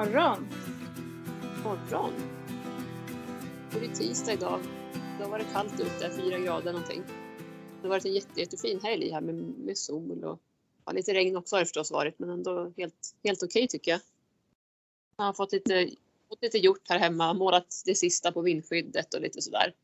morgon! morgon. Det är tisdag idag. Det har varit kallt ute, fyra grader någonting. Det har varit en jätte, jättefin helg här med, med sol och ja, lite regn också har det förstås varit men ändå helt, helt okej tycker jag. Jag har fått lite, fått lite gjort här hemma, målat det sista på vindskyddet och lite sådär.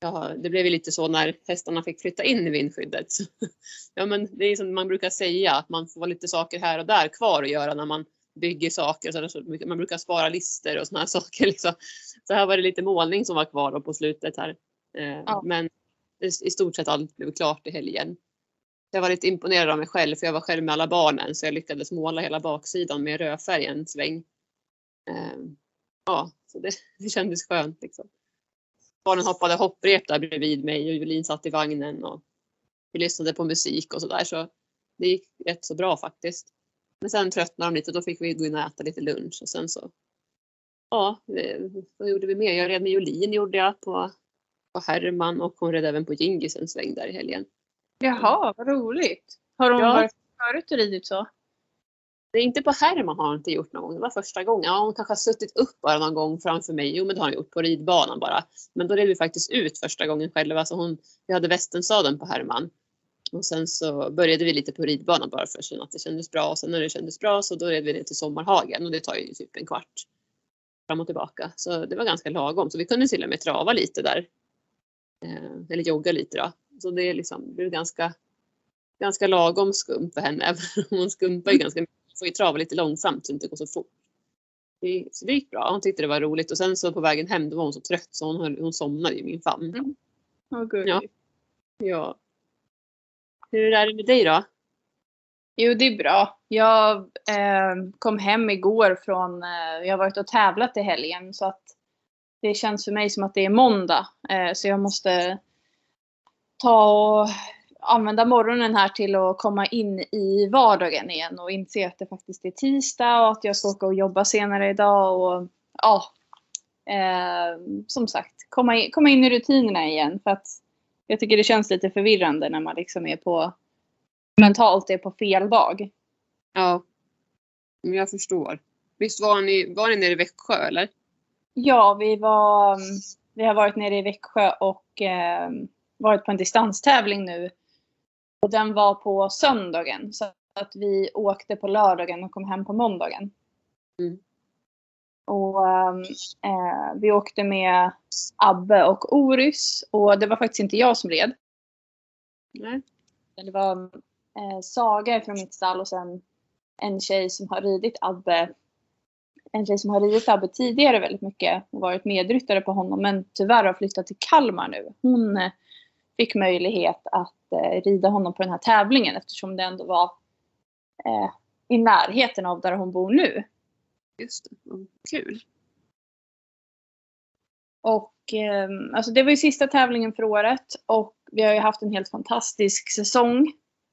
Ja, det blev ju lite så när hästarna fick flytta in i vindskyddet. ja, men det är som man brukar säga att man får lite saker här och där kvar att göra när man bygger saker. Så man brukar spara lister och såna här saker. Liksom. Så här var det lite målning som var kvar på slutet här. Eh, ja. Men i stort sett allt blev klart i helgen. Jag var lite imponerad av mig själv för jag var själv med alla barnen så jag lyckades måla hela baksidan med rödfärg en sväng. Eh, ja, så det, det kändes skönt liksom. Barnen hoppade hopprep där bredvid mig och Jolin satt i vagnen och vi lyssnade på musik och sådär så det gick rätt så bra faktiskt. Men sen tröttnade de lite och då fick vi gå in och äta lite lunch och sen så Ja, vad gjorde vi mer? Jag red med Jolin gjorde jag på, på Herman och hon red även på Gingis en sväng där i helgen. Jaha, vad roligt! Har hon ja. varit förut och ridit så? Det är inte på Herman har hon inte gjort någon gång. Det var första gången. Ja, hon kanske har suttit upp bara någon gång framför mig. Jo, men det har hon gjort på ridbanan bara. Men då red vi faktiskt ut första gången själva. Så hon, vi hade västensadeln på Herman. Och sen så började vi lite på ridbanan bara för att känna att det kändes bra. Och sen när det kändes bra så då red vi ner till Sommarhagen och det tar ju typ en kvart fram och tillbaka. Så det var ganska lagom. Så vi kunde till och med trava lite där. Eh, eller jogga lite då. Så det är liksom, blev ganska, ganska lagom skum för henne. hon skumpar ju ganska mycket. Får ju trava lite långsamt så det inte går så fort. Det, så det gick bra. Hon tyckte det var roligt. Och sen så på vägen hem då var hon så trött så hon, hon somnade i min famn. Mm. Oh, ja. ja. Hur är det med dig då? Jo, det är bra. Jag eh, kom hem igår från, eh, jag har varit och tävlat i helgen så att det känns för mig som att det är måndag. Eh, så jag måste ta och använda morgonen här till att komma in i vardagen igen och inse att det faktiskt är tisdag och att jag ska åka och jobba senare idag och ja, eh, som sagt, komma in, komma in i rutinerna igen för att jag tycker det känns lite förvirrande när man liksom är på mentalt är på fel dag. Ja. Men jag förstår. Visst var ni, var ni nere i Växjö eller? Ja, vi var, vi har varit nere i Växjö och eh, varit på en distanstävling nu. Och den var på söndagen. Så att vi åkte på lördagen och kom hem på måndagen. Mm. Och eh, vi åkte med Abbe och Oris. Och det var faktiskt inte jag som red. Nej. Det var eh, Saga från mitt stall och sen en tjej som har ridit Abbe. En tjej som har ridit Abbe tidigare väldigt mycket och varit medryttare på honom men tyvärr har flyttat till Kalmar nu. Hon eh, fick möjlighet att eh, rida honom på den här tävlingen eftersom det ändå var eh, i närheten av där hon bor nu. Just det, kul. Och eh, alltså det var ju sista tävlingen för året och vi har ju haft en helt fantastisk säsong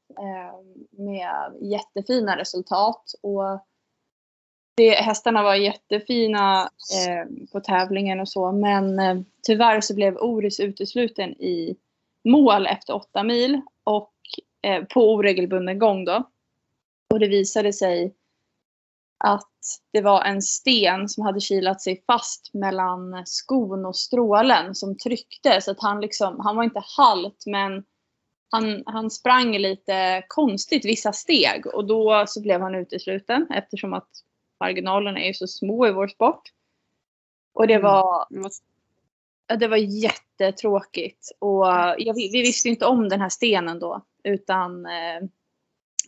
eh, med jättefina resultat. Och det, hästarna var jättefina eh, på tävlingen och så men eh, tyvärr så blev Oris utesluten i mål efter åtta mil och eh, på oregelbunden gång då. Och det visade sig att det var en sten som hade kilat sig fast mellan skon och strålen som tryckte. Så att han liksom, han var inte halt men han, han sprang lite konstigt vissa steg och då så blev han utesluten eftersom att marginalerna är så små i vår sport. Och det mm. var, mm. det var jättetråkigt. Och jag, vi visste inte om den här stenen då utan eh,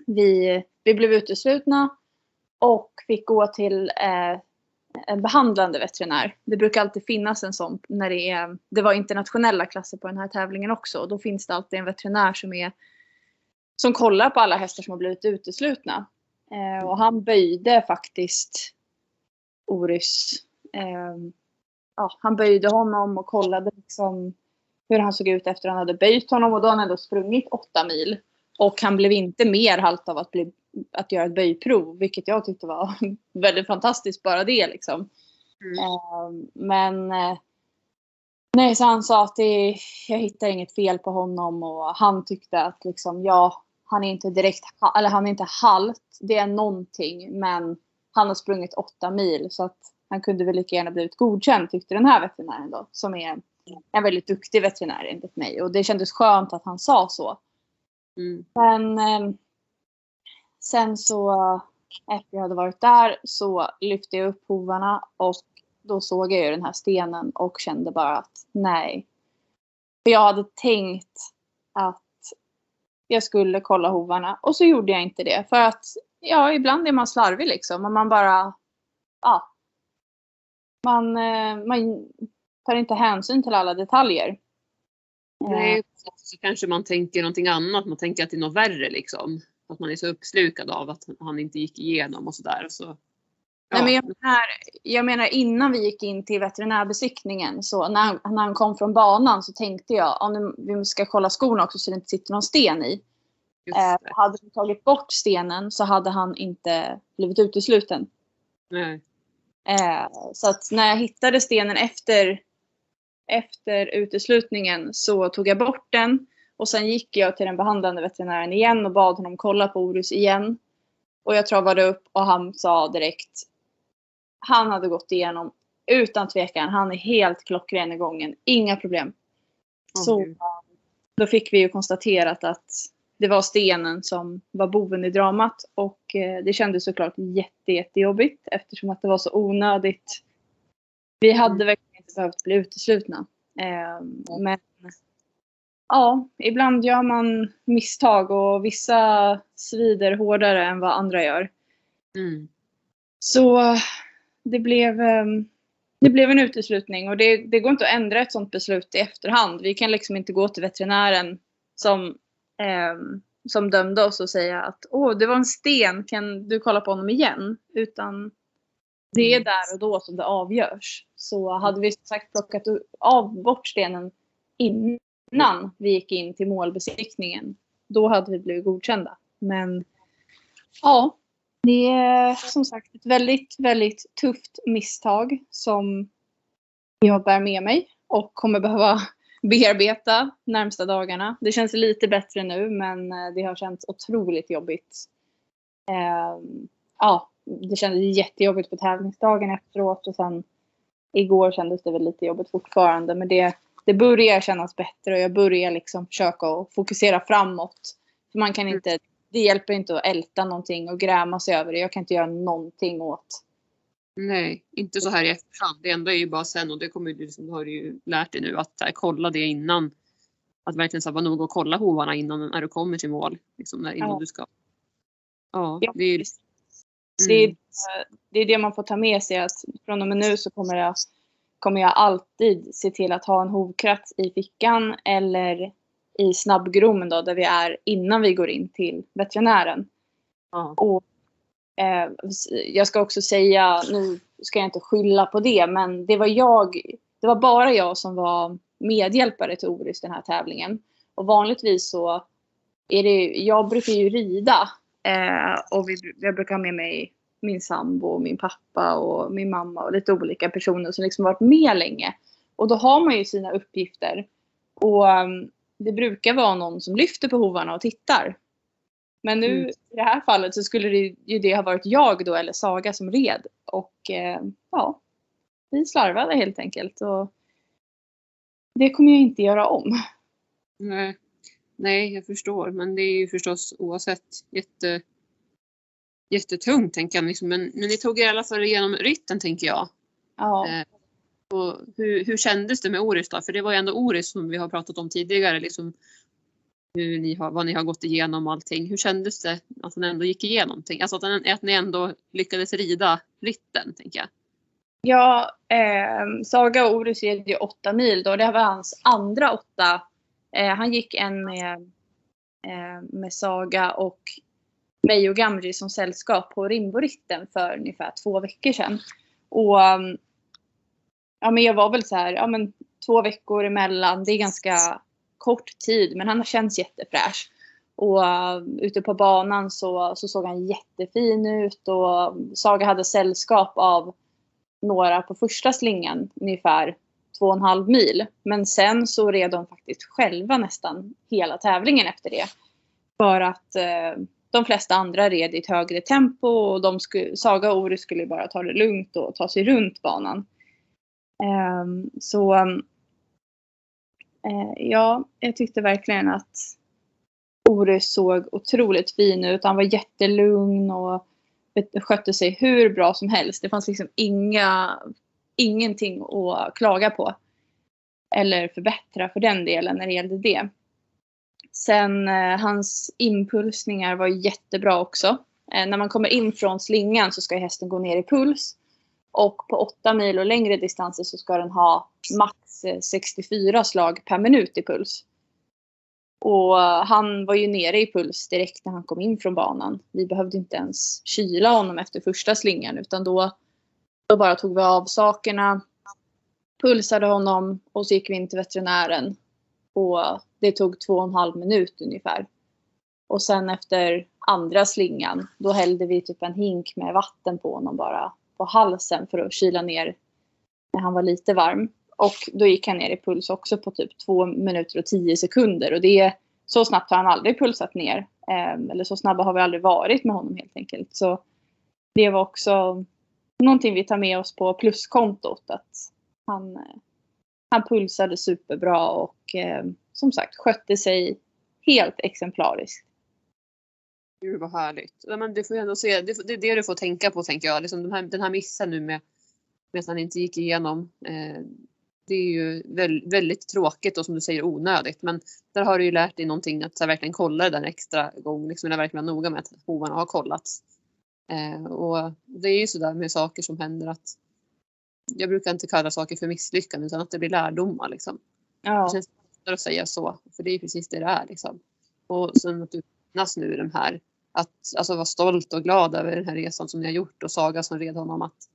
vi, vi blev uteslutna och fick gå till eh, en behandlande veterinär. Det brukar alltid finnas en sån när det är, det var internationella klasser på den här tävlingen också och då finns det alltid en veterinär som är som kollar på alla hästar som har blivit uteslutna. Eh, och han böjde faktiskt Oris. Eh, ja, han böjde honom och kollade liksom hur han såg ut efter att han hade böjt honom och då har han ändå sprungit åtta mil. Och han blev inte mer halt av att bli att göra ett böjprov, vilket jag tyckte var väldigt fantastiskt bara det liksom. Mm. Uh, men uh, nej, så han sa att det, jag hittar inget fel på honom och han tyckte att liksom ja, han är inte direkt, eller han är inte halt, det är någonting, men han har sprungit åtta mil så att han kunde väl lika gärna blivit godkänd tyckte den här veterinären då. Som är en väldigt duktig veterinär enligt mig. Och det kändes skönt att han sa så. Mm. Men eh, sen så efter jag hade varit där så lyfte jag upp hovarna och då såg jag ju den här stenen och kände bara att nej. För jag hade tänkt att jag skulle kolla hovarna och så gjorde jag inte det. För att ja, ibland är man slarvig liksom och man bara, ja. Man, eh, man tar inte hänsyn till alla detaljer. Nej, Eh, så kanske man tänker någonting annat. Man tänker att det är något värre liksom. Att man är så uppslukad av att han inte gick igenom och sådär. Så, ja. Nej, men jag, menar, jag menar innan vi gick in till veterinärbesiktningen så när han, när han kom från banan så tänkte jag om vi ska kolla skorna också så det inte sitter någon sten i. Eh, hade vi tagit bort stenen så hade han inte blivit utesluten. Nej. Eh, så att när jag hittade stenen efter, efter uteslutningen så tog jag bort den. Och sen gick jag till den behandlande veterinären igen och bad honom kolla på Orus igen. Och jag travade upp och han sa direkt. Han hade gått igenom utan tvekan. Han är helt klockren i gången. Inga problem. Åh, så Gud. då fick vi ju konstaterat att det var stenen som var boven i dramat. Och eh, det kändes såklart jätte, jättejobbigt eftersom att det var så onödigt. Vi hade Mm. verkligen inte behövt bli uteslutna. Eh, men ja, ibland gör man misstag och vissa svider hårdare än vad andra gör. Mm. Så det blev, ehm, det blev en uteslutning och det, det går inte att ändra ett sådant beslut i efterhand. Vi kan liksom inte gå till veterinären som, ehm, som dömde oss och säga att åh, det var en sten, kan du kolla på honom igen? Utan det är Mm. där och då som det avgörs. Så hade vi som sagt plockat av bort stenen innan innan vi gick in till målbesiktningen, då hade vi blivit godkända. Men ja, det är som sagt ett väldigt, väldigt tufft misstag som jag bär med mig och kommer behöva bearbeta närmsta dagarna. Det känns lite bättre nu men eh, det har känts otroligt jobbigt. Ehm, ja, det kändes jättejobbigt på tävlingsdagen efteråt och sen igår kändes det väl lite jobbigt fortfarande men det, det börjar kännas bättre och jag börjar liksom försöka att fokusera framåt. För man kan inte, det hjälper inte att älta någonting och gräma sig över det. Jag kan inte göra någonting åt. Nej, inte så här i efterhand. Det enda är ju bara sen och det kommer du, liksom, det har du ju lärt dig nu att här, kolla det innan. Att verkligen så här, vara noga och kolla hovarna innan när du kommer till mål. Liksom, när, innan Ja. du ska. Ja, Ja, det är ju precis. Det, är, Mm. det är det man får ta med sig att från och med nu så kommer jag, kommer jag alltid se till att ha en hovkratt i fickan eller i snabbgrommen då där vi är innan vi går in till veterinären. ja. Och, eh, jag ska också säga, nu ska jag inte skylla på det, men det var jag, det var bara jag som var medhjälpare till Orust den här tävlingen. Och vanligtvis så är det, jag brukar ju rida eh, och vi, jag brukar ha med mig min sambo, och min pappa och min mamma och lite olika personer som liksom varit med länge. Och då har man ju sina uppgifter. Och um, det brukar vara någon som lyfter på hovarna och tittar. Men nu Mm. i det här fallet så skulle det ju det ha varit jag då eller Saga som red. Och eh, ja, vi slarvade helt enkelt. Och det kommer jag inte göra om. Nej. Nej, jag förstår. Men det är ju förstås oavsett jätte, jättetungt tänker jag. Liksom. Men, men ni tog er i alla fall igenom rytten tänker jag. Ja. Eh, och hur, hur kändes det med Oris då? För det var ju ändå Oris som vi har pratat om tidigare. Liksom, hur ni har, vad ni har gått igenom och allting. Hur kändes det att han ändå gick igenom? Tänk, alltså att, att ni ändå lyckades rida ritten, tänker jag. Ja, eh, Saga och Orus red ju åtta mil då. Det var hans andra åtta. Eh, han gick en med, eh, med Saga och mig och Gamri som sällskap på Rimboritten för ungefär två veckor sedan. Och um, ja, men jag var väl så här, ja men två veckor emellan. Det är ganska kort tid, men han känns jättefräsch. Och uh, ute på banan så, så såg han jättefin ut och um, Saga hade sällskap av några på första slingan ungefär två och en halv mil. Men sen så red de faktiskt själva nästan hela tävlingen efter det. För att uh, de flesta andra red i ett högre tempo och de skulle, Saga och Ori skulle bara ta det lugnt och ta sig runt banan. Um, så uh, ja, jag tyckte verkligen att Ori såg otroligt fin ut. Han var jättelugn och skötte sig hur bra som helst. Det fanns liksom inga, ingenting att klaga på. Eller förbättra för den delen när det gällde det. Sen eh, hans impulsningar var jättebra också. Eh, när man kommer in från slingan så ska hästen gå ner i puls. Och på 8 mil och längre distanser så ska den ha max eh, 64 slag per minut i puls. Och eh, han var ju nere i puls direkt när han kom in från banan. Vi behövde inte ens kyla honom efter första slingan utan då, då bara tog vi av sakerna, pulsade honom och så gick vi in till veterinären på, det tog två och en halv minut ungefär. Och sen efter andra slingan, då hällde vi typ en hink med vatten på honom bara på halsen för att kyla ner när han var lite varm. Och då gick han ner i puls också på typ två minuter och tio sekunder. Och det, så snabbt har han aldrig pulsat ner. Ehm, eller så snabba har vi aldrig varit med honom helt enkelt. Så det var också någonting vi tar med oss på pluskontot. Att han, eh, han pulsade superbra och eh, som sagt skötte sig helt exemplariskt. Gud vad härligt. Ja, men du får ändå se, det, är det du får tänka på tänker jag. Liksom den, här, den här missen nu med, med att han inte gick igenom. Eh, det är ju väldigt, väldigt tråkigt och som du säger onödigt. Men där har du ju lärt dig någonting att så här, verkligen kolla det där en extra gång. Liksom, jag verkligen vara noga med att hovarna har kollats. Eh, och det är ju sådär med saker som händer att jag brukar inte kalla saker för misslyckanden utan att det blir lärdomar. Liksom. Ja. Det känns lättare att säga så, för det är precis det det är. Liksom. Och sen att du minnas nu den här, att alltså, vara stolt och glad över den här resan som ni har gjort och Saga som red honom att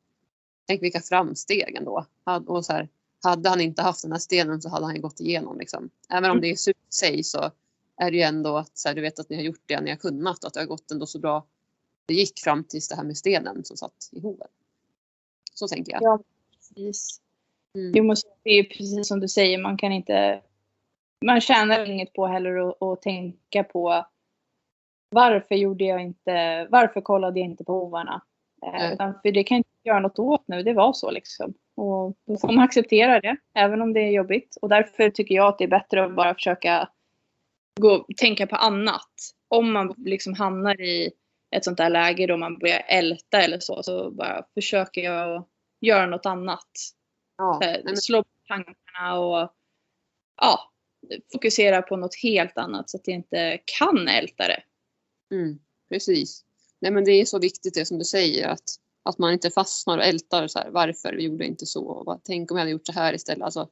tänk vilka framsteg ändå. Och så här, hade han inte haft den här stenen så hade han gått igenom. Liksom. Även om mm. det är surt sig så är det ju ändå att så här, du vet att ni har gjort det ni har kunnat och att det har gått ändå så bra det gick fram tills det här med stenen som satt i hoven. Så tänker jag. Ja, precis. Mm. Jo, det är precis som du säger, man kan inte man tjänar inget på heller att, att tänka på varför gjorde jag inte, varför kollade jag inte på hovarna? Eh, för det kan jag inte göra något åt nu, det var så liksom. Och då får man acceptera det, även om det är jobbigt. Och därför tycker jag att det är bättre att bara försöka gå, tänka på annat. Om man liksom hamnar i ett sånt där läge då man börjar älta eller så, så bara försöker jag göra något annat. Ja, Slå på tankarna och ja, fokusera på något helt annat så att jag inte kan älta det. Mm, precis. Nej men det är så viktigt det som du säger att, att man inte fastnar och ältar så här, varför vi gjorde inte så och bara, tänk om jag hade gjort så här istället. Alltså,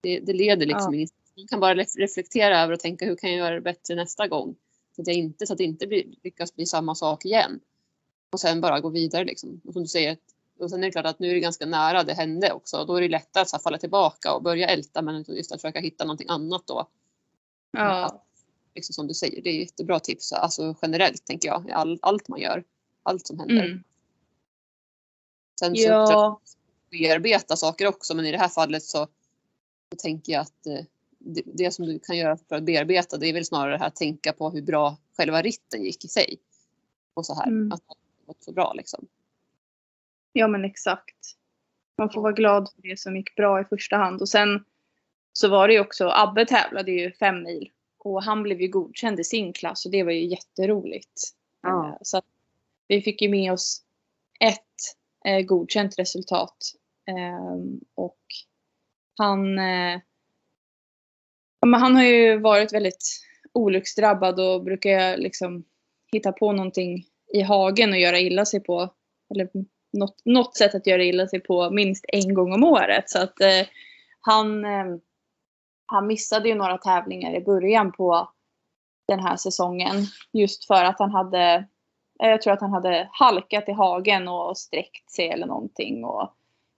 det, det leder liksom ja. Man kan bara reflektera över och tänka hur kan jag göra det bättre nästa gång? Så att, jag inte, så att det inte blir, lyckas bli samma sak igen. Och sen bara gå vidare liksom. Och som du säger, och sen är det klart att nu är det ganska nära det hände också. Då är det lättare att falla tillbaka och börja älta men just att försöka hitta någonting annat då. Ja. liksom som du säger, det är jättebra tips. Alltså generellt tänker jag, all, allt man gör. Allt som händer. Mm. Sen så ja. bearbeta saker också men i det här fallet så, så tänker jag att eh, det, det, som du kan göra för att bearbeta det är väl snarare det här att tänka på hur bra själva ritten gick i sig. Och så här, mm. att det gått så bra liksom. Ja men exakt. Man får vara glad för det som gick bra i första hand. Och sen så var det ju också, Abbe tävlade ju fem mil. Och han blev ju godkänd i sin klass och det var ju jätteroligt. Ja. Eh, så vi fick ju med oss ett eh, godkänt resultat. Eh, och han, eh, men han har ju varit väldigt olycksdrabbad och brukar liksom hitta på någonting i hagen och göra illa sig på. Eller något, något sätt att göra illa sig på minst en gång om året. Så att eh, han, eh, han missade ju några tävlingar i början på den här säsongen. Just för att han hade, eh, jag tror att han hade halkat i hagen och sträckt sig eller någonting. Och,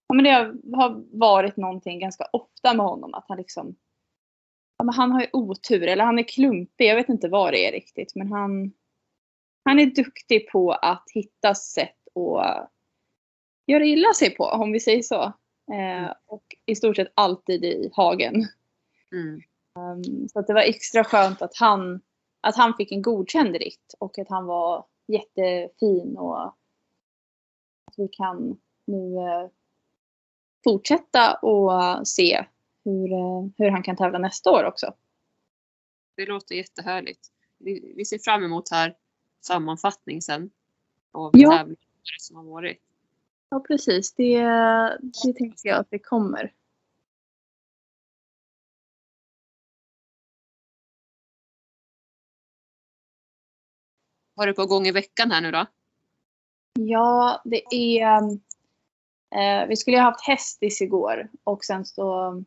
ja, men det har varit någonting ganska ofta med honom att han liksom ja, men han har ju otur eller han är klumpig. Jag vet inte vad det är riktigt men han, han är duktig på att hitta sätt att göra illa sig på om vi säger så. Eh, mm. och i stort sett alltid i hagen. Mm. Um, så att det var extra skönt att han, att han fick en godkänd ritt och att han var jättefin och att vi kan nu eh, fortsätta och se hur, eh, hur han kan tävla nästa år också. Det låter jättehärligt. Vi, vi ser fram emot här sammanfattning sen av Ja. tävlingar som har varit. Ja precis, det, det tänker jag att det kommer. Är det på gång i veckan här nu då? Ja, det är... Eh, vi skulle ju ha haft hästis igår och sen så...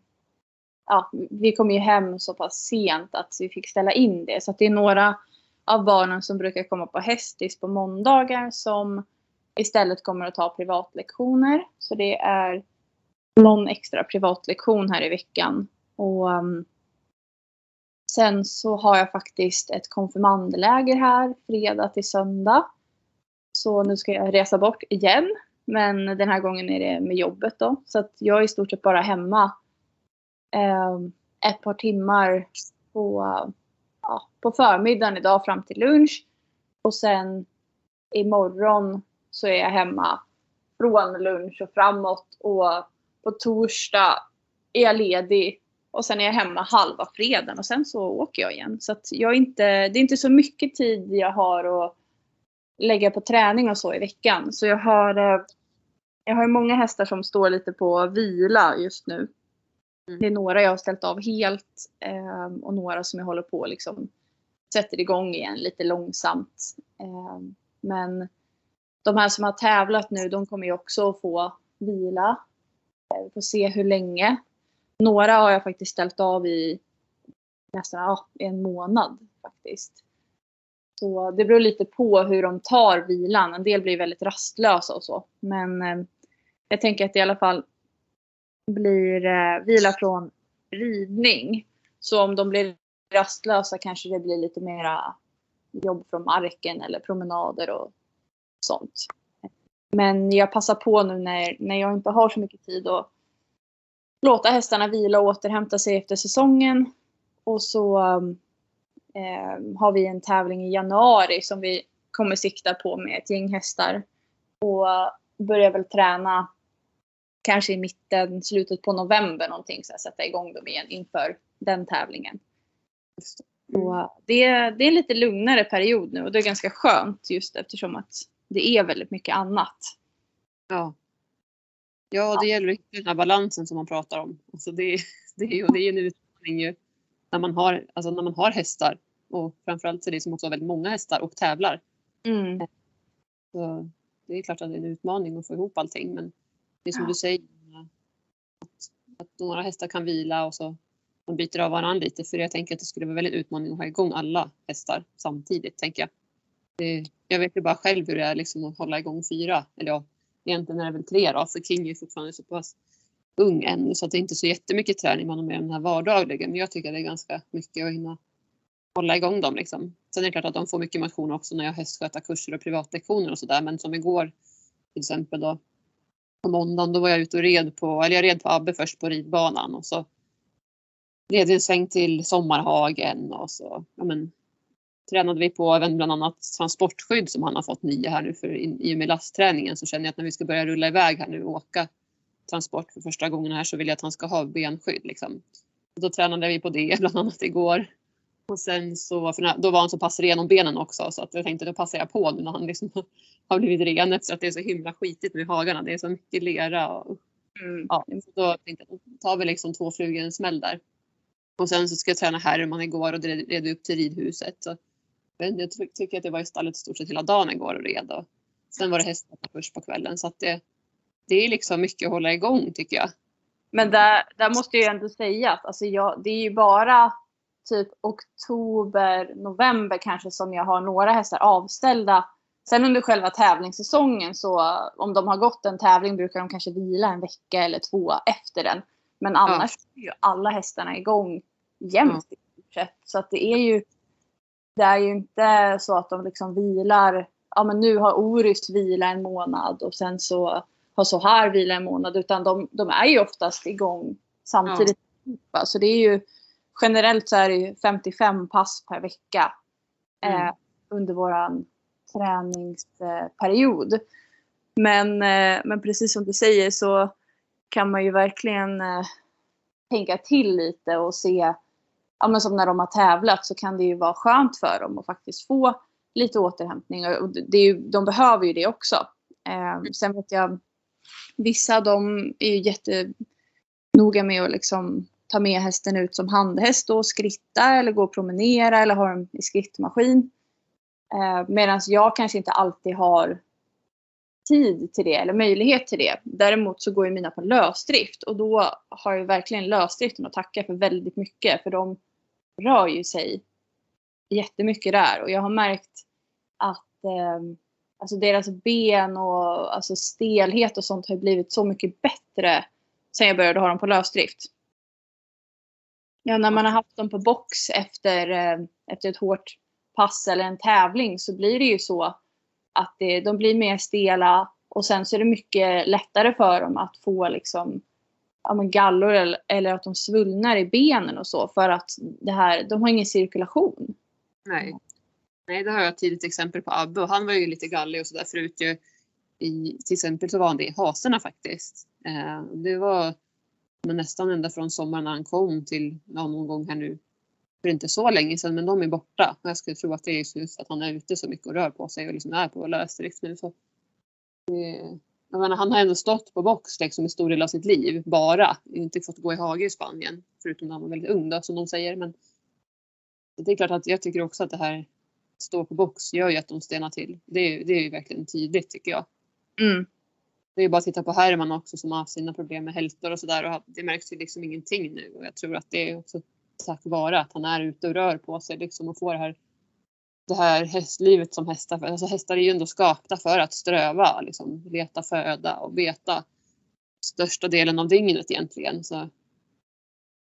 Ja, vi kom ju hem så pass sent att vi fick ställa in det. Så det är några av barnen som brukar komma på hästis på måndagar som istället kommer att ta privatlektioner. Så det är någon extra privatlektion här i veckan. Och ehm, sen så har jag faktiskt ett konfirmandläger här fredag till söndag. Så nu ska jag resa bort igen. Men den här gången är det med jobbet då. Så att jag är i stort sett bara hemma eh, ett par timmar på, ja, på förmiddagen idag fram till lunch. Och sen imorgon så är jag hemma från lunch och framåt. Och på torsdag är jag ledig. Och sen är jag hemma halva fredagen och sen så åker jag igen. Så att jag inte, det är inte så mycket tid jag har att lägga på träning och så i veckan. Så jag har, eh, jag har många hästar som står lite på vila just nu. Mm. Det är några jag har ställt av helt eh, och några som jag håller på liksom sätter igång igen lite långsamt. Eh, men de här som har tävlat nu, de kommer ju också att få vila. Vi får se hur länge. Några har jag faktiskt ställt av i nästan ja, en månad faktiskt. Så det beror lite på hur de tar vilan. En del blir väldigt rastlösa och så. Men eh, jag tänker att det i alla fall blir eh, vila från ridning. Så om de blir rastlösa kanske det blir lite mera jobb från marken eller promenader och sånt. Men jag passar på nu när, när jag inte har så mycket tid att låta hästarna vila och återhämta sig efter säsongen. Och så eh, har vi en tävling i januari som vi kommer sikta på med ett gäng hästar. Och börjar väl träna kanske i mitten, slutet på november någonting. Så här, sätta igång dem igen inför den tävlingen. Och det, det är en lite lugnare period nu och det är ganska skönt just eftersom att det är väldigt mycket annat. Ja. Ja, det gäller att hitta den här balansen som man pratar om. Alltså det, det, är ju, det är en utmaning ju när man har, alltså när man har hästar och framförallt så är det som också har väldigt många hästar och tävlar. Mm. Så det är klart att det är en utmaning att få ihop allting men det är som Ja. du säger att, att några hästar kan vila och så de byter av varandra lite för jag tänker att det skulle vara väldigt utmaning att ha igång alla hästar samtidigt tänker jag. Eh, jag vet ju bara själv hur det är liksom att hålla igång fyra. Eller ja, egentligen är det väl tre då för King är fortfarande så pass ung ännu så att det är inte så jättemycket träning man har med den här vardagliga men jag tycker att det är ganska mycket att hinna hålla igång dem liksom. Sen är det klart att de får mycket motion också när jag har hästskötarkurser och privatlektioner och sådär. Men som igår till exempel då på måndagen då var jag ute och red på, eller jag red på Abbe först på ridbanan och så red vi en sväng till Sommarhagen och så ja, men, tränade vi på även bland annat transportskydd som han har fått nya här nu för i, och med lastträningen så känner jag att när vi ska börja rulla iväg här nu och åka transport för första gången här så vill jag att han ska ha benskydd liksom. Och då tränade vi på det bland annat igår. Och sen så, för då var han så pass ren om benen också så att jag tänkte då passar jag på nu när han liksom har blivit ren efter att det är så himla skitigt med hagarna. Det är så mycket lera och Mm. ja, så då tänkte jag då tar vi liksom två flugor i en smäll där. Och sen så ska jag träna Herman igår och red red upp till ridhuset. Så, jag ty- tycker att det var i stallet i stort sett hela dagen igår och red. Och sen var det hästar först på kvällen så att det, det är liksom mycket att hålla igång tycker jag. Men där, där måste jag ju ändå säga att alltså jag, det är ju bara typ oktober, november kanske som jag har några hästar avställda. Sen under själva tävlingssäsongen så om de har gått en tävling brukar de kanske vila en vecka eller två efter den. Men annars är ju alla hästarna igång jämt sett. Så att det är ju det är ju inte så att de liksom vilar. Ja men nu har Oris vila en månad och sen så har Sohar vila en månad. Utan de, de är ju oftast igång samtidigt. Ja. Så det är ju generellt så är det ju 55 pass per vecka. eh, Mm. under våran träningsperiod. Men, eh, men precis som du säger så kan man ju verkligen eh, tänka till lite och se, ja men som när de har tävlat så kan det ju vara skönt för dem att faktiskt få lite återhämtning och det är ju, de behöver ju det också. Eh, sen vet jag, vissa de är ju jättenoga med att liksom ta med hästen ut som handhäst och skritta eller gå och promenera eller ha dem i skrittmaskin. Eh, Medan jag kanske inte alltid har tid till det eller möjlighet till det. Däremot så går ju mina på lösdrift och då har jag verkligen lösdriften att tacka för väldigt mycket för de rör ju sig jättemycket där och jag har märkt att eh, alltså deras ben och alltså stelhet och sånt har blivit så mycket bättre sen jag började ha dem på lösdrift. Ja, när man har haft dem på box efter, eh, efter ett hårt pass eller en tävling så blir det ju så att det, de blir mer stela och sen så är det mycket lättare för dem att få liksom ja, men gallor eller, eller att de svullnar i benen och så för att det här, de har ingen cirkulation. Nej. Nej, det har jag ett tidigt exempel på Abbe och han var ju lite gallig och sådär förut ju. I, till exempel så var han det i haserna faktiskt. Eh, det var men nästan ända från sommaren när han kom till ja, någon gång här nu för inte så länge sedan men de är borta. Jag skulle tro att det är just för att han är ute så mycket och rör på sig och liksom är på lösdrift nu. Så, eh, jag menar, han har ändå stått på box liksom, i stor del av sitt liv bara. Inte fått gå i hage i Spanien förutom när han var väldigt ung då, som de säger. Men det är klart att jag tycker också att det här stå på box gör ju att de stenar till. Det är, det är ju verkligen tydligt tycker jag. Mm. Det är bara att titta på Herman också som har haft sina problem med hältor och sådär och det märks ju liksom ingenting nu och jag tror att det är också tack vare att han är ute och rör på sig liksom och får det här det här hästlivet som hästar, alltså hästar är ju ändå skapta för att ströva, liksom, leta föda och beta största delen av dygnet egentligen. Så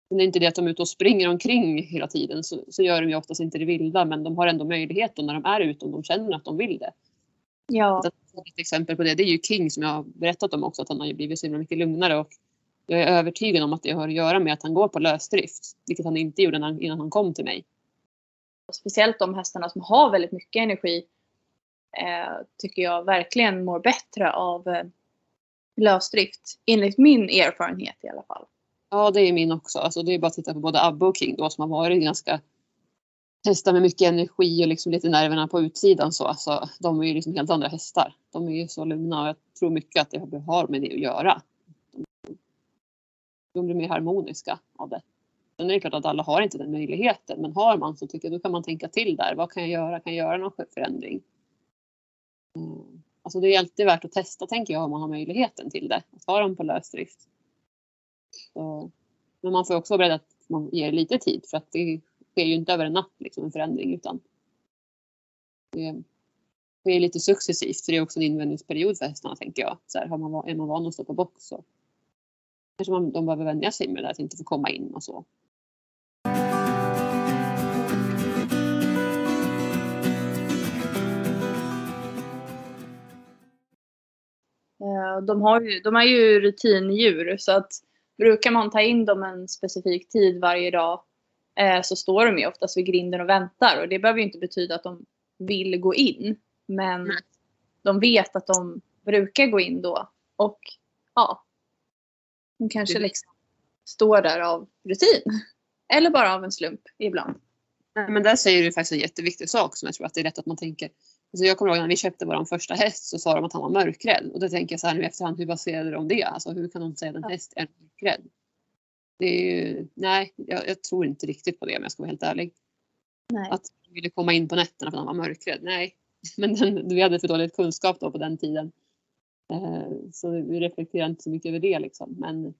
det är inte det att de är ute och springer omkring hela tiden så, så gör de ju oftast inte det vilda men de har ändå möjlighet när de är ute om de känner att de vill det. Ja. Ett exempel på det, det är ju King som jag har berättat om också att han har ju blivit så himla mycket lugnare och jag är övertygad om att det har att göra med att han går på lösdrift, vilket han inte gjorde innan han kom till mig. Speciellt de hästarna som har väldigt mycket energi eh, tycker jag verkligen mår bättre av eh, lösdrift. Enligt min erfarenhet i alla fall. Ja, det är min också. Alltså, det är bara att titta på både Abbe och King då som har varit ganska hästar med mycket energi och liksom lite nerverna på utsidan så. Alltså, de är ju liksom helt andra hästar. De är ju så lugna och jag tror mycket att det har med det att göra. De, blir mer harmoniska av det. Sen är det klart att alla har inte den möjligheten, men har man så tycker jag då kan man tänka till där. Vad kan jag göra? Kan jag göra någon förändring? Mm. Alltså det är alltid värt att testa tänker jag om man har möjligheten till det. Att ha dem på lösdrift. Så, men man får också vara beredd att man ger lite tid för att det sker ju inte över en natt liksom, en förändring utan det sker lite successivt för det är också en invänjningsperiod för hästarna tänker jag. Så här, har man, är man van att stå på box så kanske man, de behöver vänja sig med det där att inte få komma in och så. De, har ju, de är ju rutindjur så att brukar man ta in dem en specifik tid varje dag eh, så står de ju oftast vid grinden och väntar och det behöver ju inte betyda att de vill gå in. Men Nej. de vet att de brukar gå in då och ja, de kanske liksom står där av rutin. Eller bara av en slump ibland. Nej, Men där säger du faktiskt en jätteviktig sak som jag tror att det är rätt att man tänker. Alltså jag kommer ihåg när vi köpte vår första häst så sa de att han var mörkrädd. Och då tänker jag så här nu efterhand, hur baserade de det? Alltså hur kan de säga att en häst är mörkrädd? Det är ju, nej, jag, jag tror inte riktigt på det om jag ska vara helt ärlig. Nej. Att de ville komma in på nätterna för att han var mörkrädd. Nej, men den, vi hade för dålig kunskap då på den tiden. Eh, så vi reflekterar inte så mycket över det liksom. Men,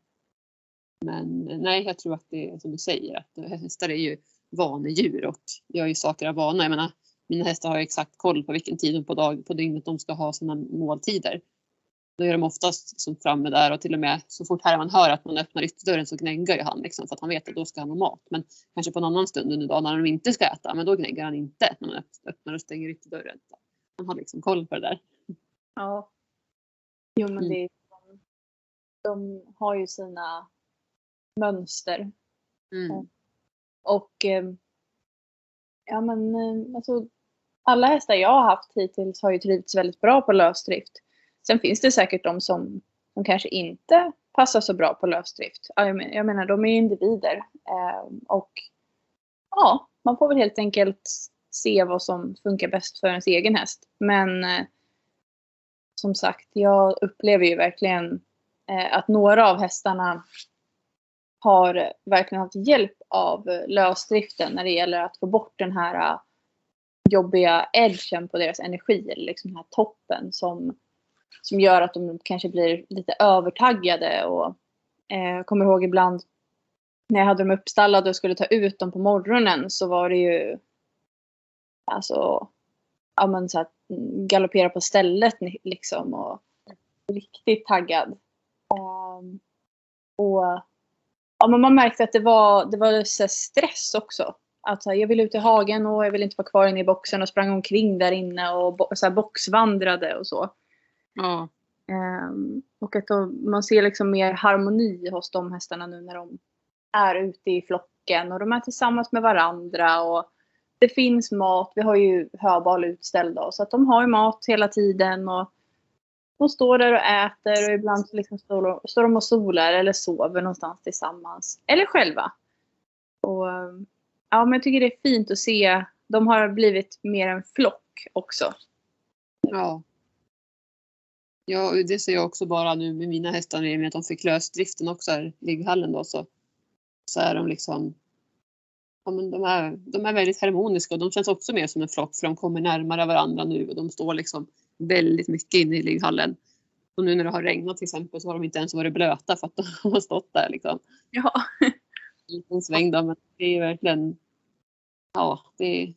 men nej, jag tror att det är som du säger att hästar är ju vanedjur och gör ju saker av vana. Jag menar, mina hästar har exakt koll på vilken tid på, dag, på dygnet de ska ha sina måltider. Då är de oftast liksom framme där och till och med så fort Herman hör att man öppnar ytterdörren så gnäggar ju han liksom för att han vet att då ska han ha mat. Men kanske på en annan stund under dagen när de inte ska äta, men då gnäggar han inte när man öpp- öppnar och stänger ytterdörren. Han har liksom koll på det där. Ja. Jo men Mm. det de, de har ju sina mönster. Mm. Och eh, ja men eh, alltså, alla hästar jag har haft hittills har ju trivts väldigt bra på lösdrift. Sen finns det säkert de som, som kanske inte passar så bra på lösdrift. Jag menar, de är ju individer. Ehm, och ja, man får väl helt enkelt se vad som funkar bäst för ens egen häst. Men eh, som sagt, jag upplever ju verkligen eh, att några av hästarna har verkligen haft hjälp av eh, lösdriften när det gäller att få bort den här jobbiga edgen på deras energi, eller liksom den här toppen som, som gör att de kanske blir lite övertaggade. Och, eh, kommer ihåg ibland när jag hade dem uppstallade och skulle ta ut dem på morgonen så var det ju alltså ja, men så att galoppera på stället liksom och riktigt taggad. Um, och ja, men man märkte att det var, det var så stress också. Att jag vill ut i hagen och jag vill inte vara kvar inne i boxen och sprang omkring där inne och så här, boxvandrade och så. Ja. Um, och att då, man ser liksom mer harmoni hos de hästarna nu när de är ute i flocken och de är tillsammans med varandra och det finns mat. Vi har ju höbal utställda så att de har ju mat hela tiden och de står där och äter och ibland så liksom står, står de och solar eller sover någonstans tillsammans. Eller själva. Och, ja, men jag tycker det är fint att se. De har blivit mer en flock också. Ja. Ja, det ser jag också bara nu med mina hästar i och med att de fick lösdriften också här i ligghallen då så, så är de liksom ja, men de, är, de är väldigt harmoniska och de känns också mer som en flock för de kommer närmare varandra nu och de står liksom väldigt mycket inne i ligghallen. Och nu när det har regnat till exempel så har de inte ens varit blöta för att de har stått där liksom. Ja. En liten sväng då, men det är verkligen, ja, det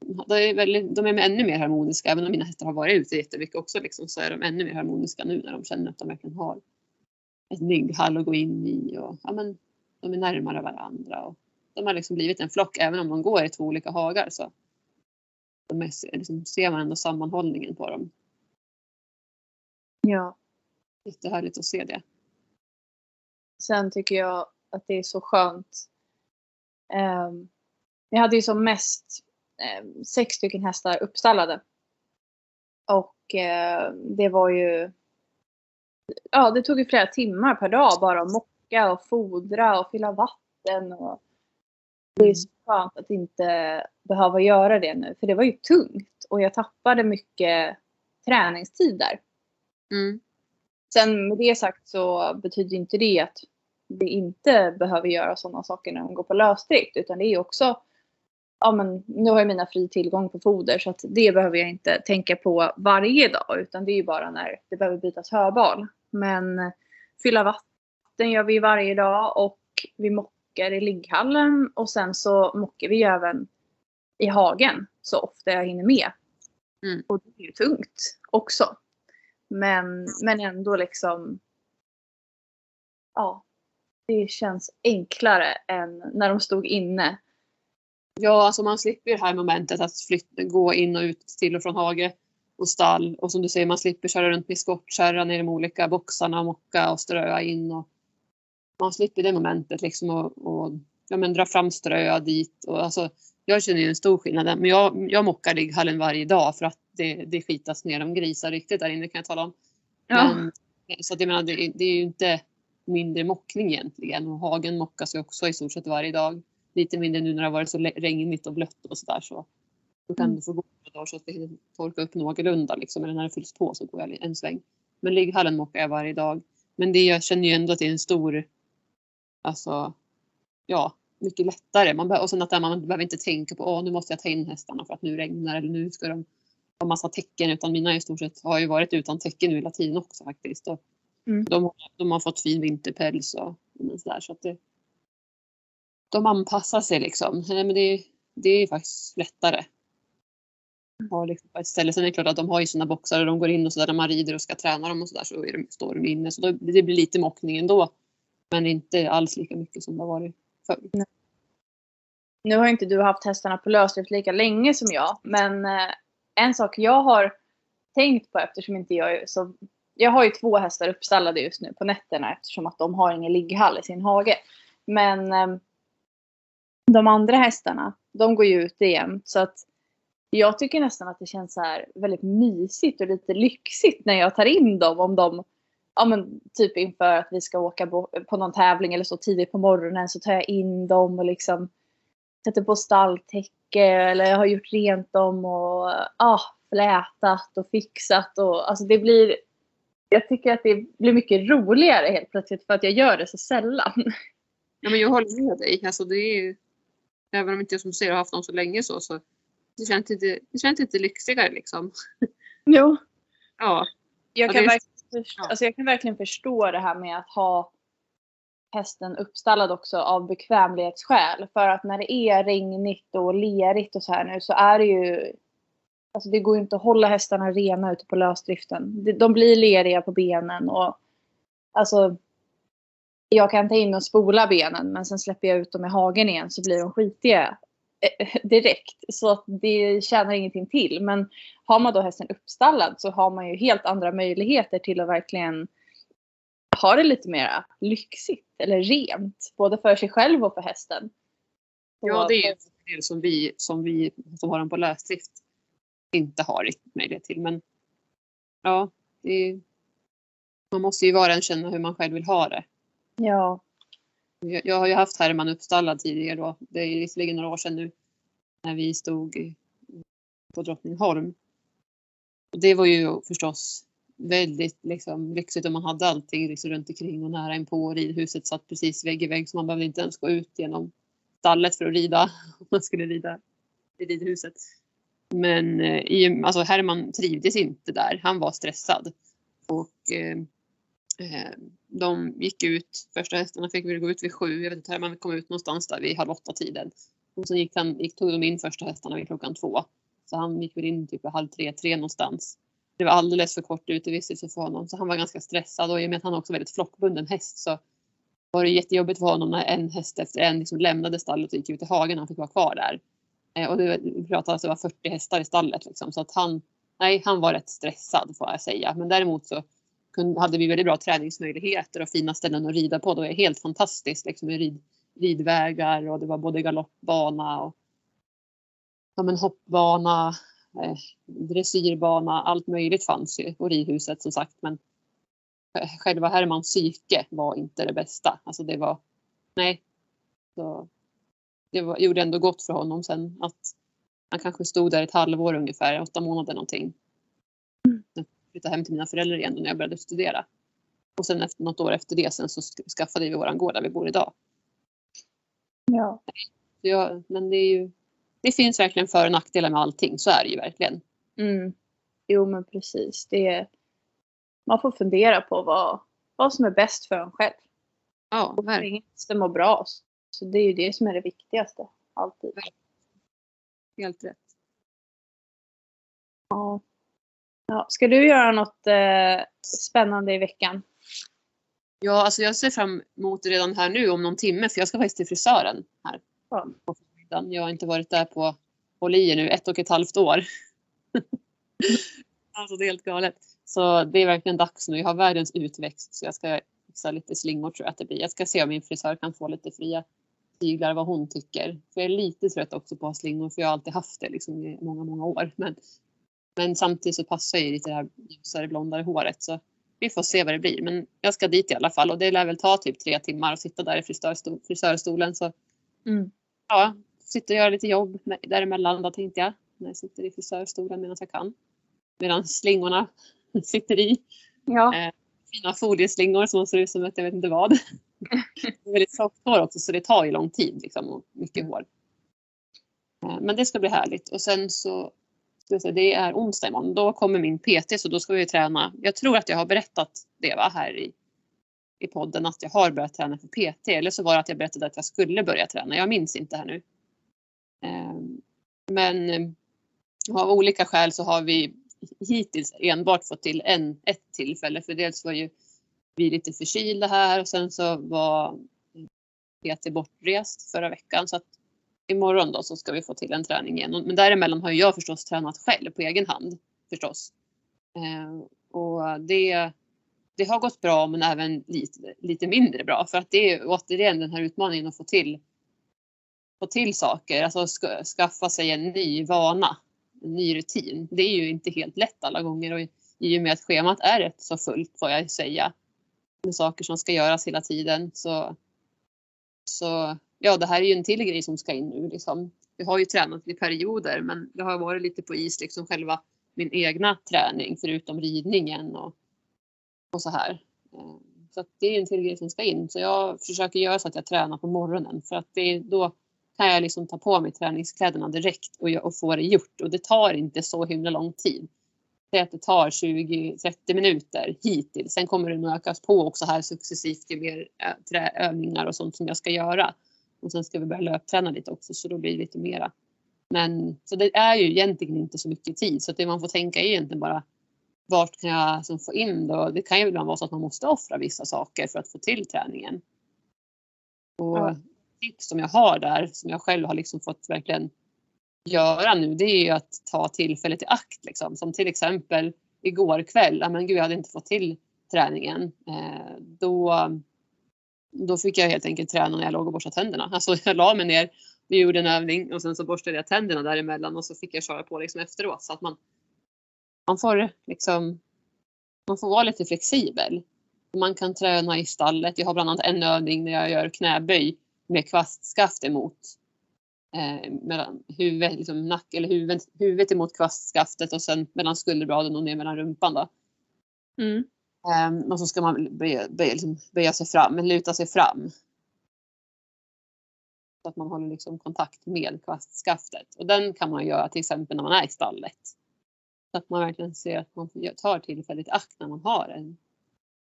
det är väldigt, de är ännu mer harmoniska. Även om mina hästar har varit ute jättemycket också liksom, så är de ännu mer harmoniska nu när de känner att de verkligen har ett ligghall att gå in i och ja, men, de är närmare varandra. Och de har liksom blivit en flock även om de går i två olika hagar så de är, liksom, ser man ändå sammanhållningen på dem. Ja. Jättehärligt att se det. Sen tycker jag att det är så skönt. Um, jag hade ju som mest um, sex stycken hästar uppstallade. Och uh, det var ju Ja, det tog ju flera timmar per dag bara att mocka och fodra och fylla vatten. Och det är så skönt att inte behöva göra det nu. För det var ju tungt och jag tappade mycket träningstid där. Mm. Sen med det sagt så betyder inte det att vi inte behöver göra sådana saker när de går på lösdrift. Utan det är också, ja men nu har jag mina fri tillgång på foder så att det behöver jag inte tänka på varje dag. Utan det är ju bara när det behöver bytas höbal. Men fylla vatten gör vi varje dag och vi mockar i ligghallen och sen så mockar vi även i hagen så ofta jag hinner med. Mm. Och det är ju tungt också. Men, men ändå liksom. Ja. Det känns enklare än när de stod inne. Ja, alltså man slipper det här momentet att flytta, gå in och ut till och från hage och stall. Och som du säger, man slipper köra runt med skottkärra ner i de olika boxarna och mocka och ströa in. Och man slipper det momentet liksom och, och ja, men dra fram strö dit. Och alltså, jag känner ju en stor skillnad. Men jag, jag mockar ligghallen varje dag för att det, det skitas ner om grisar riktigt där inne kan jag tala om. Ja. Men, så att jag menar, det, det är ju inte mindre mockning egentligen. Och hagen mockas ju också i stort sett varje dag. Lite mindre nu när det har varit så regnigt och blött och sådär. Så då kan Mm. du få gå några dagar så att det hinner torka upp någorlunda liksom. Eller när det fylls på så går jag en sväng. Men ligghallen mockar jag varje dag. Men det, jag känner ju ändå att det är en stor, alltså, ja, mycket lättare. Man och sen att man behöver inte tänka på att nu måste jag ta in hästarna för att nu regnar eller nu ska de ha massa täcken. Utan mina i stort sett har ju varit utan täcken nu hela tiden också faktiskt. Och Mm. de, har- de har fått fin vinterpäls och, och sådär. Så att det, de anpassar sig liksom. Nej, men det, det är faktiskt lättare. Har liksom på ett ställe. Sen är det klart att de har ju sina boxar och de går in och sådär när man rider och ska träna dem och sådär så är de, står de inne. Så då, det blir lite mockning ändå. Men inte alls lika mycket som det har varit förr. Nu har inte du haft hästarna på lösdrift lika länge som jag. Men eh, en sak jag har tänkt på eftersom inte jag är så... Jag har ju två hästar uppstallade just nu på nätterna eftersom att de har ingen ligghall i sin hage. Men eh, de andra hästarna, de går ju ute jämt. Så att jag tycker nästan att det känns så här väldigt mysigt och lite lyxigt när jag tar in dem. Om de, ja men typ inför att vi ska åka på någon tävling eller så tidigt på morgonen så tar jag in dem och liksom sätter på stalltäcke eller jag har gjort rent dem och ah, flätat och fixat och alltså det blir jag tycker att det blir mycket roligare helt plötsligt för att jag gör det så sällan. Ja men jag håller med dig. Alltså det är även om inte jag som ser har haft dem så länge så, så det känns inte, det känns inte lyxigare liksom. Jo. Ja. Jag Ja, kan, verkligen förstå, alltså jag kan verkligen förstå det här med att ha hästen uppstallad också av bekvämlighetsskäl. För att när det är regnigt och lerigt och så här nu så är det ju Alltså det går ju inte att hålla hästarna rena ute på lösdriften. De- blir leriga på benen och alltså jag kan ta in och spola benen men sen släpper jag ut dem i hagen igen så blir de skitiga eh, direkt. Så det tjänar ingenting till. Men har man då hästen uppstallad så har man ju helt andra möjligheter till att verkligen ha det lite mer lyxigt eller rent. Både för sig själv och för hästen. Ja, det är en del som vi som, vi, som har dem på lösdrift inte har riktigt möjlighet till. Men ja, det är, man måste ju var och en känna hur man själv vill ha det. Ja. Jag, jag har ju haft Herman uppstallad tidigare då. Det är visserligen några år sedan nu. När vi stod på Drottningholm. Och det var ju förstås väldigt liksom, lyxigt och man hade allting liksom, runt omkring och nära inpå. Ridhuset satt precis vägg i vägg så man behövde inte ens gå ut genom stallet för att rida. Om man skulle rida i ridhuset. Men eh, i, alltså Herman trivdes inte där. Han var stressad. Och eh, eh, de gick ut, första hästarna fick väl gå ut vid sju. Jag vet inte, Herman kom ut någonstans där vid halv åtta tiden. Och sen gick han, gick, tog de in första hästarna vid klockan två. Så han gick väl in typ vid halv tre, tre någonstans. Det var alldeles för kort utevistelse för honom så han var ganska stressad och i och med att han också är väldigt flockbunden häst så var det jättejobbigt för honom när en häst efter en liksom lämnade stallet och gick ut i hagen och han fick vara kvar där. Eh, och det, pratade alltså det var 40 hästar i stallet liksom så att han, nej han var rätt stressad får jag säga. Men däremot så kunde, hade vi väldigt bra träningsmöjligheter och fina ställen att rida på. Det var helt fantastiskt liksom med rid, ridvägar och det var både galoppbana och ja, men hoppbana, eh, dressyrbana, allt möjligt fanns ju och ridhuset som sagt. Men eh, själva Hermans psyke var inte det bästa. Alltså det var, nej. Så det var, gjorde ändå gott för honom sen att han kanske stod där ett halvår ungefär, åtta månader någonting. Sen flyttade hem till mina föräldrar igen när jag började studera. Och sen efter något år efter det sen så sk- skaffade vi våran gård där vi bor idag. Ja. Jag, men det är ju, det finns verkligen för och nackdelar med allting, så är det ju verkligen. Mm. Jo men precis. Det är, man får fundera på vad, vad som är bäst för en själv. Ja, verkligen. hästen mår bra. Så det är ju det som är det viktigaste. Alltid. Helt rätt. Ja. Ja. Ska du göra något eh, spännande i veckan? Ja, alltså jag ser fram emot det redan här nu om någon timme för jag ska faktiskt till frisören här Ja. Jag har inte varit där på håll i nu ett och ett halvt år. alltså det är helt galet. Så det är verkligen dags nu. Jag har världens utväxt så jag ska fixa lite slingor tror jag att det blir. Jag ska se om min frisör kan få lite fria tyglar vad hon tycker. För jag är lite trött också på att ha slingor för jag har alltid haft det liksom i många, många år. Men, men samtidigt så passar ju lite det här ljusare blondare håret så vi får se vad det blir. Men jag ska dit i alla fall och det lär väl ta typ tre timmar att sitta där i frisörstol, frisörstolen. Så Mm. ja, sitter och gör lite jobb däremellan då tänkte jag. När jag sitter i frisörstolen medan jag kan. Medan slingorna sitter i. Ja. Eh, Fina folieslingor som ser ut som ett jag vet inte vad det är väldigt tjockt hår också så det tar ju lång tid liksom och mycket hår. Eh, men det ska bli härligt och sen så det är onsdag imorgon. Då kommer min PT så då ska vi träna. Jag tror att jag har berättat det va, här i, i podden att jag har börjat träna för PT eller så var det att jag berättade att jag skulle börja träna. Jag minns inte här nu. Ehm, men eh, av olika skäl så har vi hittills enbart fått till en, ett tillfälle. För dels var ju vi lite förkylda här och sen så var PT bortrest förra veckan. Så att imorgon då så ska vi få till en träning igen. Men däremellan har ju jag förstås tränat själv på egen hand förstås. Eh, och det, det har gått bra men även lite, lite mindre bra. För att det är återigen den här utmaningen att få till, få till saker. Alltså ska, skaffa sig en ny vana en ny rutin. Det är ju inte helt lätt alla gånger och i och med att schemat är rätt så fullt får jag säga med saker som ska göras hela tiden så, så ja, det här är ju en till grej som ska in nu liksom. Vi har ju tränat i perioder men det har varit lite på is liksom själva min egna träning förutom ridningen och, och så här. Eh, så det är en till grej som ska in. Så jag försöker göra så att jag tränar på morgonen för att det, då kan jag liksom ta på mig träningskläderna direkt och, och få det gjort. Och det tar inte så himla lång tid. Det att det tar 20-30 minuter hittills. Sen kommer det nog ökas på också här successivt ju mer övningar och sånt som jag ska göra. Och sen ska vi börja löpträna lite också så då blir det lite mera. Men så det är ju egentligen inte så mycket tid så att det man får tänka är egentligen bara vart kan jag liksom få in då? Det kan ju ibland vara så att man måste offra vissa saker för att få till träningen. Och ja. tips som jag har där som jag själv har liksom fått verkligen göra nu det är ju att ta tillfället i akt liksom. Som till exempel igår kväll, ah, men gud jag hade inte fått till träningen. Eh, då, då fick jag helt enkelt träna när jag låg och borstade tänderna. Alltså jag la mig ner, vi gjorde en övning och sen så borstade jag tänderna däremellan och så fick jag köra på liksom efteråt så att man man får liksom man får vara lite flexibel. Man kan träna i stallet. Jag har bland annat en övning när jag gör knäböj med kvastskaft emot. Eh, mellan huvudet, liksom nack, eller huvudet, huvudet emot kvastskaftet och sen mellan skulderbladen och ner mellan rumpan. Då. Mm. Eh, och så ska man böja, böja, liksom, böja sig fram, luta sig fram. Så att man håller liksom kontakt med kvastskaftet. Och den kan man göra till exempel när man är i stallet. Så att man verkligen ser att man tar tillfället i akt när man har en,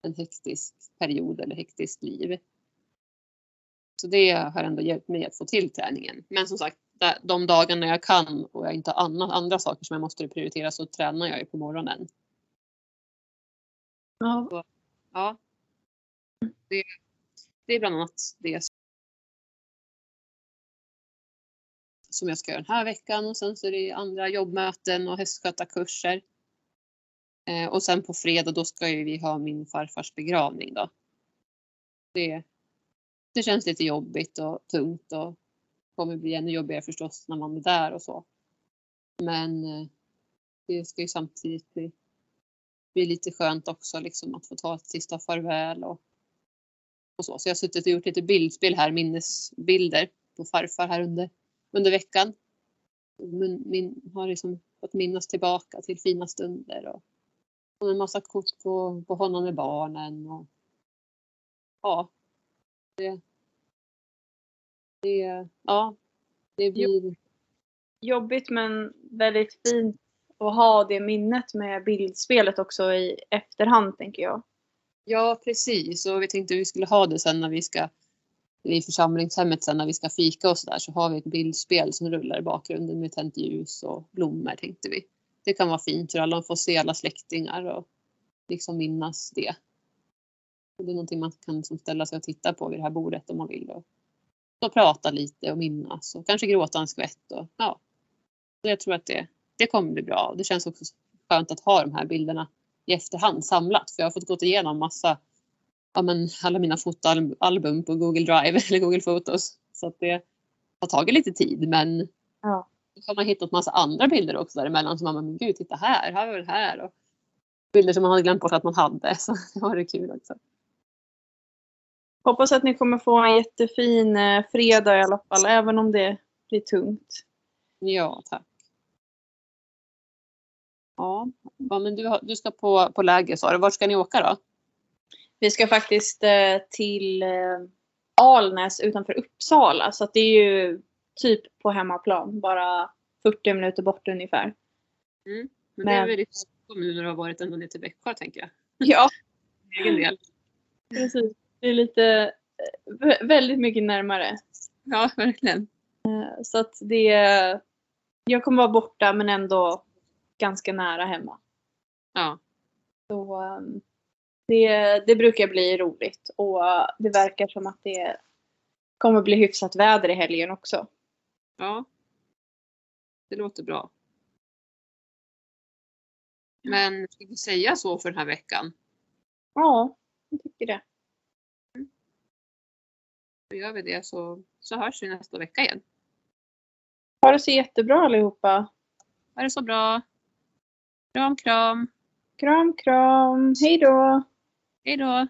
en hektisk period eller hektiskt liv. Så det har ändå hjälpt mig att få till träningen. Men som sagt, de dagarna jag kan och jag inte har andra, andra saker som jag måste prioritera så tränar jag ju på morgonen. Ja. Så, ja. Det, det är bland annat det som jag ska göra den här veckan och sen så är det andra jobbmöten och hästskötarkurser. Eh, och sen på fredag då ska ju vi ha min farfars begravning då. Det, det känns lite jobbigt och tungt och kommer bli ännu jobbigare förstås när man är där och så. Men eh, det ska ju samtidigt bli, bli lite skönt också liksom att få ta ett sista farväl och, och så. Så jag har suttit och gjort lite bildspel här, minnesbilder på farfar här under under veckan. Min, min, har liksom fått minnas tillbaka till fina stunder och, och en massa kort på, på honom med barnen. Och, ja, det, det, ja, det blir... Jobbigt men väldigt fint att ha det minnet med bildspelet också i efterhand tänker jag. Ja precis och vi tänkte vi skulle ha det sen när vi ska i församlingshemmet sen när vi ska fika och sådär så har vi ett bildspel som rullar i bakgrunden med tänt ljus och blommor tänkte vi. Det kan vara fint för alla får se alla släktingar och liksom minnas det. Det är någonting man kan liksom ställa sig och titta på vid det här bordet om man vill. Och, och prata lite och minnas och kanske gråta en skvätt. Och, ja. Så jag tror att det, det kommer bli bra. Det känns också skönt att ha de här bilderna i efterhand samlat. För jag har fått gå igenom massa ja, men alla mina fotoalbum på Google Drive eller Google Photos. Så att det har tagit lite tid men ja. då har man hittat massa andra bilder också däremellan som man men gud titta här, här var det här. Och bilder som man hade glömt bort att man hade så det var det kul också. Hoppas att ni kommer få en jättefin eh, fredag i alla fall även om det blir tungt. Ja tack. Ja, ja men du, du ska på, på läger sa du. Vart ska ni åka då? Vi ska faktiskt eh, till eh, Alnäs utanför Uppsala så det är ju typ på hemmaplan. Bara 40 minuter bort ungefär. Mm. Men, Men det är väl lite kommuner har varit ända ner till Växjö tänker jag. Ja. egen del. Precis. Det är lite eh, väldigt mycket närmare. Ja, verkligen. Så att det jag kommer vara borta men ändå ganska nära hemma. Ja. Så ehm, det, det brukar bli roligt och det verkar som att det kommer bli hyfsat väder i helgen också. Ja. Det låter bra. Men ska vi säga så för den här veckan? Ja, jag tycker det gör vi det så, så hörs vi nästa vecka igen. Ha det så jättebra allihopa. Ha det så bra. Kram, kram. Kram, kram. Hej då. Hej då.